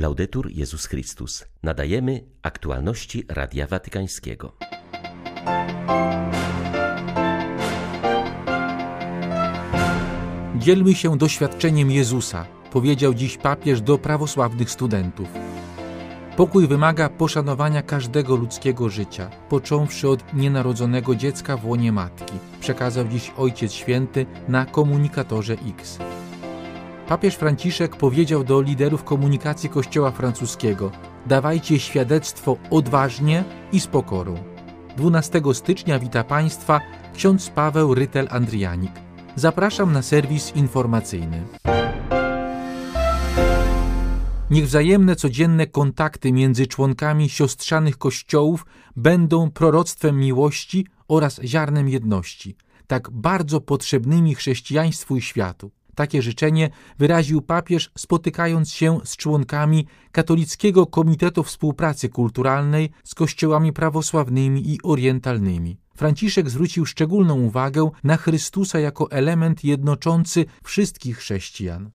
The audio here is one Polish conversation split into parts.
Laudetur Jezus Chrystus. Nadajemy aktualności Radia Watykańskiego. Dzielmy się doświadczeniem Jezusa, powiedział dziś papież do prawosławnych studentów. Pokój wymaga poszanowania każdego ludzkiego życia, począwszy od nienarodzonego dziecka w łonie matki, przekazał dziś Ojciec Święty na komunikatorze X. Papież Franciszek powiedział do liderów komunikacji Kościoła francuskiego: Dawajcie świadectwo odważnie i z pokorą. 12 stycznia wita Państwa ksiądz Paweł Rytel Andrianik. Zapraszam na serwis informacyjny. Niech wzajemne codzienne kontakty między członkami siostrzanych kościołów będą proroctwem miłości oraz ziarnem jedności, tak bardzo potrzebnymi chrześcijaństwu i światu. Takie życzenie wyraził papież, spotykając się z członkami Katolickiego Komitetu Współpracy Kulturalnej z kościołami prawosławnymi i orientalnymi. Franciszek zwrócił szczególną uwagę na Chrystusa jako element jednoczący wszystkich chrześcijan.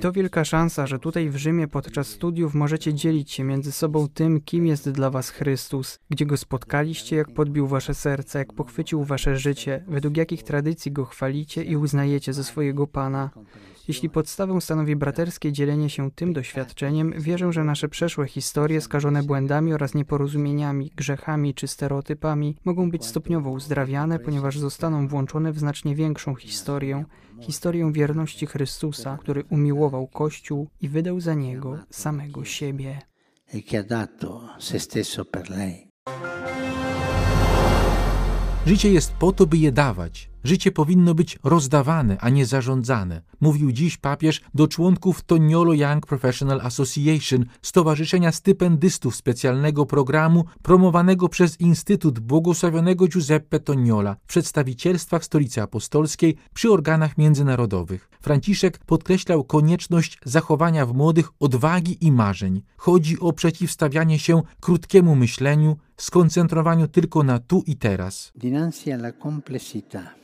To wielka szansa, że tutaj w Rzymie podczas studiów możecie dzielić się między sobą tym, kim jest dla was Chrystus, gdzie go spotkaliście, jak podbił wasze serce, jak pochwycił wasze życie, według jakich tradycji go chwalicie i uznajecie ze swojego Pana. Jeśli podstawą stanowi braterskie dzielenie się tym doświadczeniem, wierzę, że nasze przeszłe historie skażone błędami oraz nieporozumieniami, grzechami czy stereotypami mogą być stopniowo uzdrawiane, ponieważ zostaną włączone w znacznie większą historię, historię wierności Chrystusa, który umiłował Kościół i wydał za niego samego siebie. E che ha dato se stesso per lei. Życie jest po to, by je dawać. Życie powinno być rozdawane, a nie zarządzane, mówił dziś papież do członków Toniolo Young Professional Association, Stowarzyszenia Stypendystów Specjalnego Programu promowanego przez Instytut Błogosławionego Giuseppe Toniola w przedstawicielstwach Stolicy Apostolskiej przy organach międzynarodowych. Franciszek podkreślał konieczność zachowania w młodych odwagi i marzeń. Chodzi o przeciwstawianie się krótkiemu myśleniu, skoncentrowaniu tylko na tu i teraz. Dinanzi alla complessità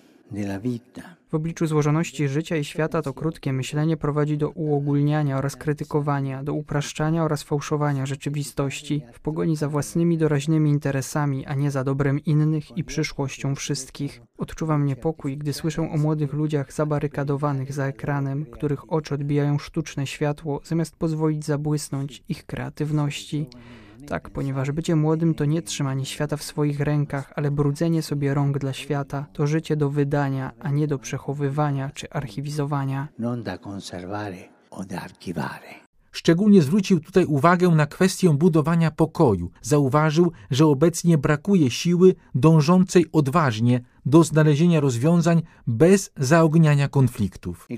W obliczu złożoności życia i świata to krótkie myślenie prowadzi do uogólniania oraz krytykowania, do upraszczania oraz fałszowania rzeczywistości w pogoni za własnymi doraźnymi interesami, a nie za dobrem innych i przyszłością wszystkich. Odczuwam niepokój, gdy słyszę o młodych ludziach zabarykadowanych za ekranem, których oczy odbijają sztuczne światło, zamiast pozwolić zabłysnąć ich kreatywności. Tak, ponieważ bycie młodym to nie trzymanie świata w swoich rękach, ale brudzenie sobie rąk dla świata, to życie do wydania, a nie do przechowywania czy archiwizowania. non da conservare o da. Szczególnie zwrócił tutaj uwagę na kwestię budowania pokoju. Zauważył, że obecnie brakuje siły dążącej odważnie do znalezienia rozwiązań bez zaogniania konfliktów.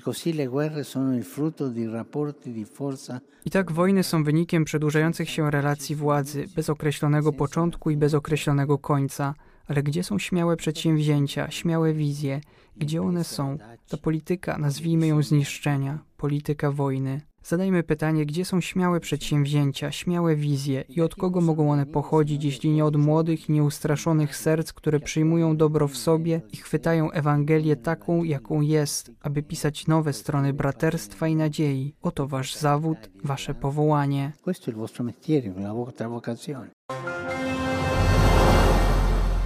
I tak wojny są wynikiem przedłużających się relacji władzy, bez określonego początku i bez określonego końca. Ale gdzie są śmiałe przedsięwzięcia, śmiałe wizje? Gdzie one są? Ta polityka, nazwijmy ją zniszczenia, polityka wojny. Zadajmy pytanie, gdzie są śmiałe przedsięwzięcia, śmiałe wizje i od kogo mogą one pochodzić, jeśli nie od młodych, nieustraszonych serc, które przyjmują dobro w sobie i chwytają Ewangelię taką, jaką jest, aby pisać nowe strony braterstwa i nadziei. Oto wasz zawód, wasze powołanie. Questo è il vostro.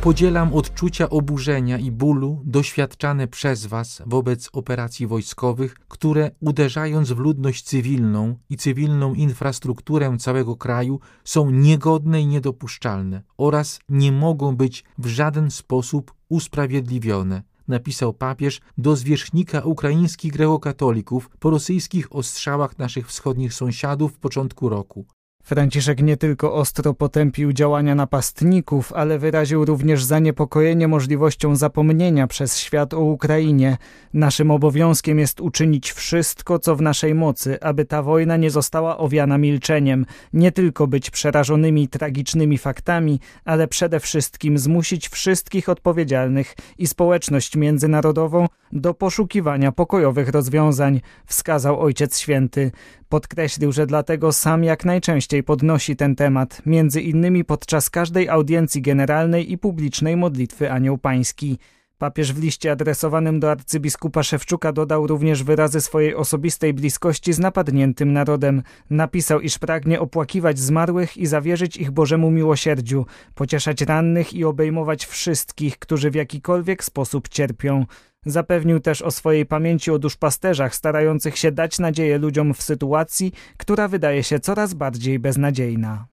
Podzielam odczucia oburzenia i bólu doświadczane przez Was wobec operacji wojskowych, które uderzając w ludność cywilną i cywilną infrastrukturę całego kraju są niegodne i niedopuszczalne oraz nie mogą być w żaden sposób usprawiedliwione. Napisał papież do zwierzchnika ukraińskich grekokatolików po rosyjskich ostrzałach naszych wschodnich sąsiadów w początku roku. Franciszek nie tylko ostro potępił działania napastników, ale wyraził również zaniepokojenie możliwością zapomnienia przez świat o Ukrainie. Naszym obowiązkiem jest uczynić wszystko, co w naszej mocy, aby ta wojna nie została owiana milczeniem, nie tylko być przerażonymi tragicznymi faktami, ale przede wszystkim zmusić wszystkich odpowiedzialnych i społeczność międzynarodową do poszukiwania pokojowych rozwiązań, wskazał Ojciec Święty. Podkreślił, że dlatego sam jak najczęściej podnosi ten temat, między innymi podczas każdej audiencji generalnej i publicznej modlitwy Anioł Pański. Papież w liście adresowanym do arcybiskupa Szewczuka dodał również wyrazy swojej osobistej bliskości z napadniętym narodem. Napisał, iż pragnie opłakiwać zmarłych i zawierzyć ich Bożemu miłosierdziu, pocieszać rannych i obejmować wszystkich, którzy w jakikolwiek sposób cierpią. Zapewnił też o swojej pamięci o duszpasterzach starających się dać nadzieję ludziom w sytuacji, która wydaje się coraz bardziej beznadziejna.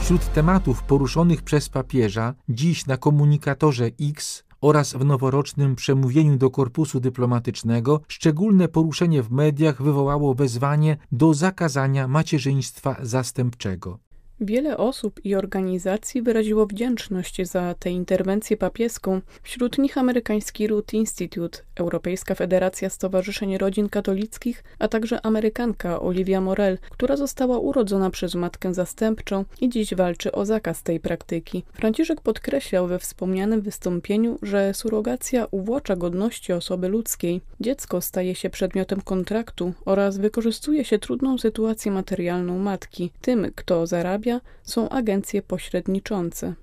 Wśród tematów poruszonych przez papieża dziś na komunikatorze X oraz w noworocznym przemówieniu do korpusu dyplomatycznego szczególne poruszenie w mediach wywołało wezwanie do zakazania macierzyństwa zastępczego. Wiele osób i organizacji wyraziło wdzięczność za tę interwencję papieską, wśród nich amerykański Root Institute, Europejska Federacja Stowarzyszeń Rodzin Katolickich, a także Amerykanka Olivia Morel, która została urodzona przez matkę zastępczą i dziś walczy o zakaz tej praktyki. Franciszek podkreślał we wspomnianym wystąpieniu, że surogacja uwłacza godności osoby ludzkiej. Dziecko staje się przedmiotem kontraktu oraz wykorzystuje się trudną sytuację materialną matki. Tym, kto zarabia, są agencje pośredniczące.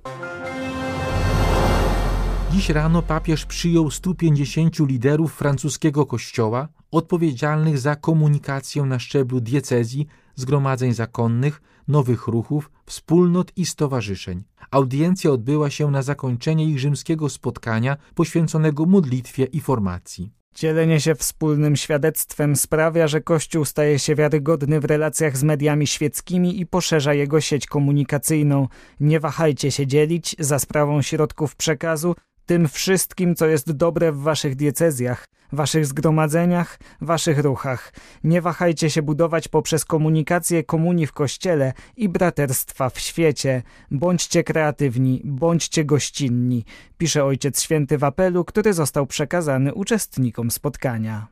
Dziś rano papież przyjął 150 liderów francuskiego kościoła odpowiedzialnych za komunikację na szczeblu diecezji, zgromadzeń zakonnych, nowych ruchów, wspólnot i stowarzyszeń. Audiencja odbyła się na zakończenie ich rzymskiego spotkania poświęconego modlitwie i formacji. Dzielenie się wspólnym świadectwem sprawia, że Kościół staje się wiarygodny w relacjach z mediami świeckimi i poszerza jego sieć komunikacyjną. Nie wahajcie się dzielić za sprawą środków przekazu tym wszystkim, co jest dobre w waszych diecezjach, waszych zgromadzeniach, waszych ruchach. Nie wahajcie się budować poprzez komunikację komunii w Kościele i braterstwa w świecie. Bądźcie kreatywni, bądźcie gościnni, pisze Ojciec Święty w apelu, który został przekazany uczestnikom spotkania.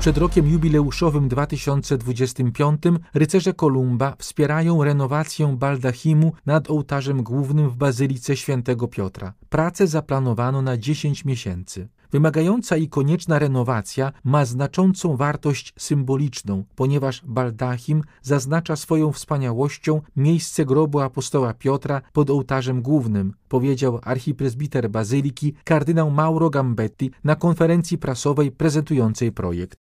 Przed rokiem jubileuszowym 2025 rycerze Kolumba wspierają renowację baldachimu nad ołtarzem głównym w Bazylice Świętego Piotra. Pracę zaplanowano na 10 miesięcy. Wymagająca i konieczna renowacja ma znaczącą wartość symboliczną, ponieważ baldachim zaznacza swoją wspaniałością miejsce grobu apostoła Piotra pod ołtarzem głównym, powiedział archipresbiter bazyliki kardynał Mauro Gambetti na konferencji prasowej prezentującej projekt.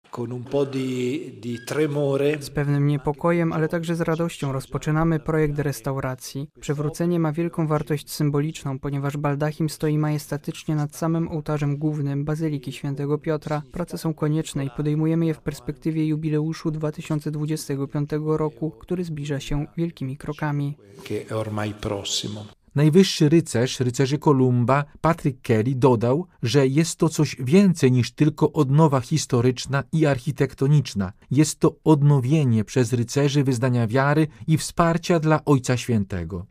Z pewnym niepokojem, ale także z radością rozpoczynamy projekt restauracji. Przywrócenie ma wielką wartość symboliczną, ponieważ baldachim stoi majestatycznie nad samym ołtarzem głównym Bazyliki Świętego Piotra. Prace są konieczne i podejmujemy je w perspektywie jubileuszu 2025 roku, który zbliża się wielkimi krokami. Najwyższy rycerz, rycerzy Kolumba, Patrick Kelly dodał, że jest to coś więcej niż tylko odnowa historyczna i architektoniczna. Jest to odnowienie przez rycerzy wyznania wiary i wsparcia dla Ojca Świętego.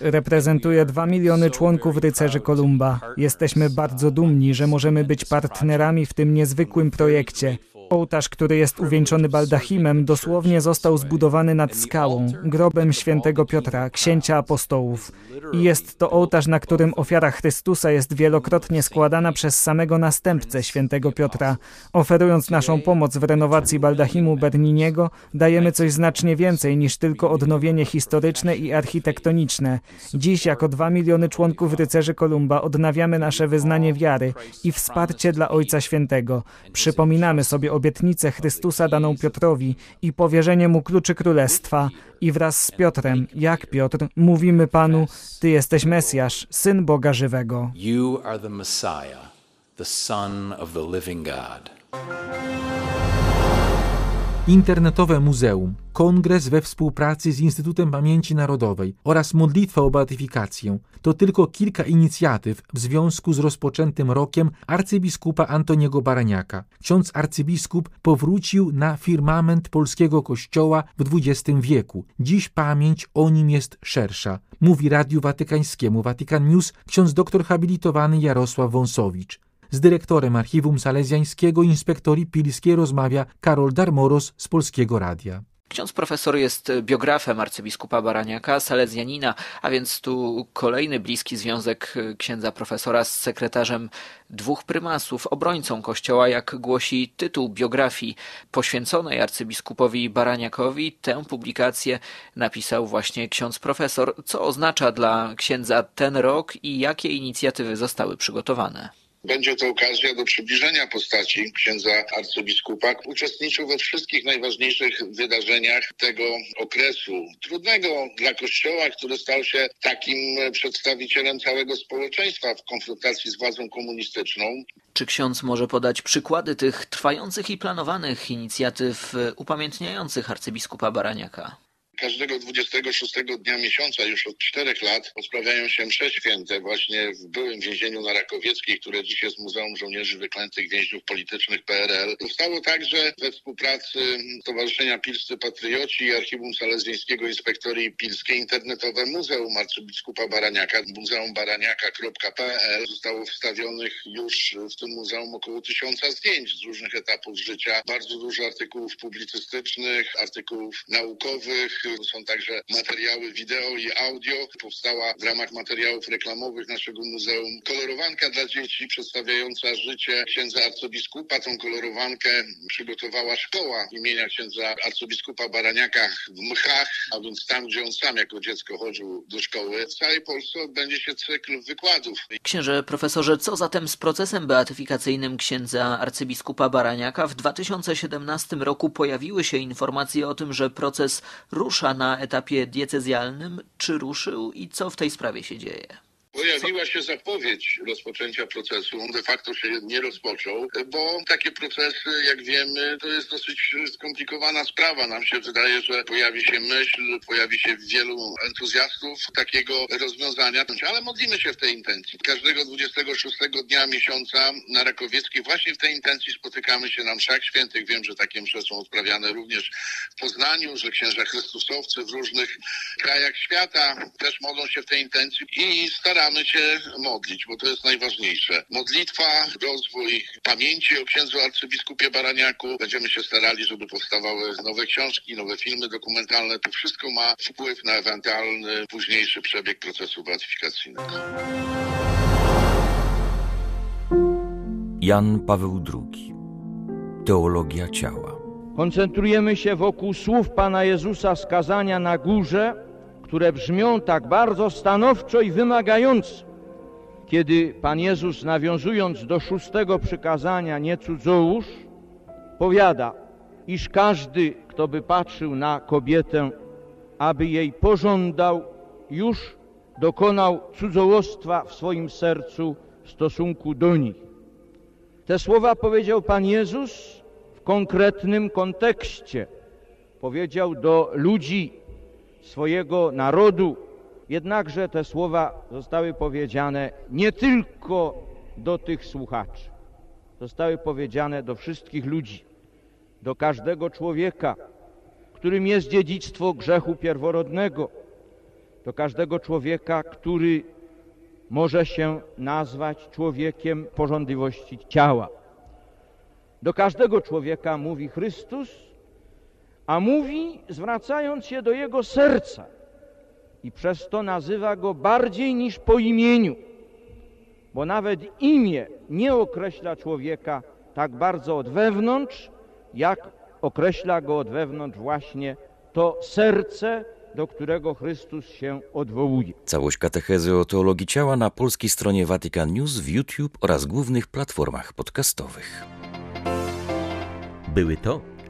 Reprezentuję dwa miliony członków rycerzy Kolumba. Jesteśmy bardzo dumni, że możemy być partnerami w tym niezwykłym projekcie. Ołtarz, który jest uwieńczony baldachimem, dosłownie został zbudowany nad skałą, grobem świętego Piotra, księcia apostołów. I jest to ołtarz, na którym ofiara Chrystusa jest wielokrotnie składana przez samego następcę świętego Piotra. Oferując naszą pomoc w renowacji baldachimu Berniniego, dajemy coś znacznie więcej niż tylko odnowienie historyczne i architektoniczne. Dziś, jako dwa miliony członków rycerzy Kolumba, odnawiamy nasze wyznanie wiary i wsparcie dla Ojca Świętego. Przypominamy sobie o obietnicę Chrystusa daną Piotrowi i powierzenie mu kluczy królestwa. I wraz z Piotrem, jak Piotr, mówimy Panu, Ty jesteś Mesjasz, Syn Boga żywego. You are the Messiah, Son of the living God. Internetowe Muzeum, kongres we współpracy z Instytutem Pamięci Narodowej oraz modlitwa o beatyfikację to tylko kilka inicjatyw w związku z rozpoczętym rokiem arcybiskupa Antoniego Baraniaka. Ksiądz arcybiskup powrócił na firmament polskiego kościoła w XX wieku. Dziś pamięć o nim jest szersza, mówi Radiu Watykańskiemu Vatican News ksiądz doktor habilitowany Jarosław Wąsowicz. Z dyrektorem Archiwum Salezjańskiego Inspektorii Pilskiej rozmawia Karol Darmoros z Polskiego Radia. Ksiądz profesor jest biografem arcybiskupa Baraniaka, salezjanina, a więc tu kolejny bliski związek księdza profesora z sekretarzem dwóch prymasów, obrońcą kościoła, jak głosi tytuł biografii poświęconej arcybiskupowi Baraniakowi. Tę publikację napisał właśnie ksiądz profesor. Co oznacza dla księdza ten rok i jakie inicjatywy zostały przygotowane? Będzie to okazja do przybliżenia postaci księdza arcybiskupa. Uczestniczył we wszystkich najważniejszych wydarzeniach tego okresu. Trudnego dla Kościoła, który stał się takim przedstawicielem całego społeczeństwa w konfrontacji z władzą komunistyczną. Czy ksiądz może podać przykłady tych trwających i planowanych inicjatyw upamiętniających arcybiskupa Baraniaka? Każdego 26 dnia miesiąca już od czterech lat odprawiają się msze święte właśnie w byłym więzieniu na Rakowieckiej, które dziś jest Muzeum Żołnierzy Wyklętych Więźniów Politycznych PRL. Powstało także we współpracy Stowarzyszenia Pilscy Patrioci i Archiwum Salezjańskiego Inspektorii Pilskiej internetowe Muzeum Arcybiskupa Baraniaka, muzeumbaraniaka.pl. Zostało wstawionych już w tym muzeum około tysiąca zdjęć z różnych etapów życia, bardzo dużo artykułów publicystycznych, artykułów naukowych, są także materiały wideo i audio. Powstała w ramach materiałów reklamowych naszego muzeum kolorowanka dla dzieci przedstawiająca życie księdza arcybiskupa. Tą kolorowankę przygotowała szkoła imienia księdza arcybiskupa Baraniaka w Mchach, a więc tam, gdzie on sam jako dziecko chodził do szkoły. W całej Polsce odbędzie się cykl wykładów. Księże profesorze, co zatem z procesem beatyfikacyjnym księdza arcybiskupa Baraniaka? W 2017 roku pojawiły się informacje o tym, że proces rusza rusza na etapie diecezjalnym, czy ruszył i co w tej sprawie się dzieje? Pojawiła się zapowiedź rozpoczęcia procesu. De facto się nie rozpoczął, bo takie procesy, jak wiemy, to jest dosyć skomplikowana sprawa. Nam się wydaje, że pojawi się myśl, pojawi się wielu entuzjastów takiego rozwiązania, ale modlimy się w tej intencji. Każdego 26 dnia miesiąca na Rakowieckiej właśnie w tej intencji spotykamy się na mszach świętych. Wiem, że takie msze są odprawiane również w Poznaniu, że księża chrystusowcy w różnych krajach świata też modlą się w tej intencji i staramy staramy się modlić, bo to jest najważniejsze. Modlitwa, rozwój pamięci o księdzu arcybiskupie Baraniaku. Będziemy się starali, żeby powstawały nowe książki, nowe filmy dokumentalne. To wszystko ma wpływ na ewentualny późniejszy przebieg procesu beatyfikacyjnego. Jan Paweł II. Teologia ciała. Koncentrujemy się wokół słów Pana Jezusa skazania na górze, które brzmią tak bardzo stanowczo i wymagająco. Kiedy Pan Jezus, nawiązując do szóstego przykazania, nie cudzołóż, powiada, iż każdy, kto by patrzył na kobietę, aby jej pożądał, już dokonał cudzołostwa w swoim sercu w stosunku do nich. Te słowa powiedział Pan Jezus w konkretnym kontekście. Powiedział do ludzi swojego narodu. Jednakże te słowa zostały powiedziane nie tylko do tych słuchaczy, zostały powiedziane do wszystkich ludzi, do każdego człowieka, którym jest dziedzictwo grzechu pierworodnego, do każdego człowieka, który może się nazwać człowiekiem porządliwości ciała. Do każdego człowieka mówi Chrystus, a mówi, zwracając się do jego serca i przez to nazywa go bardziej niż po imieniu, bo nawet imię nie określa człowieka tak bardzo od wewnątrz, jak określa go od wewnątrz właśnie to serce, do którego Chrystus się odwołuje. Całość katechezy o teologii ciała na polskiej stronie Vatican News w YouTube oraz głównych platformach podcastowych. Były to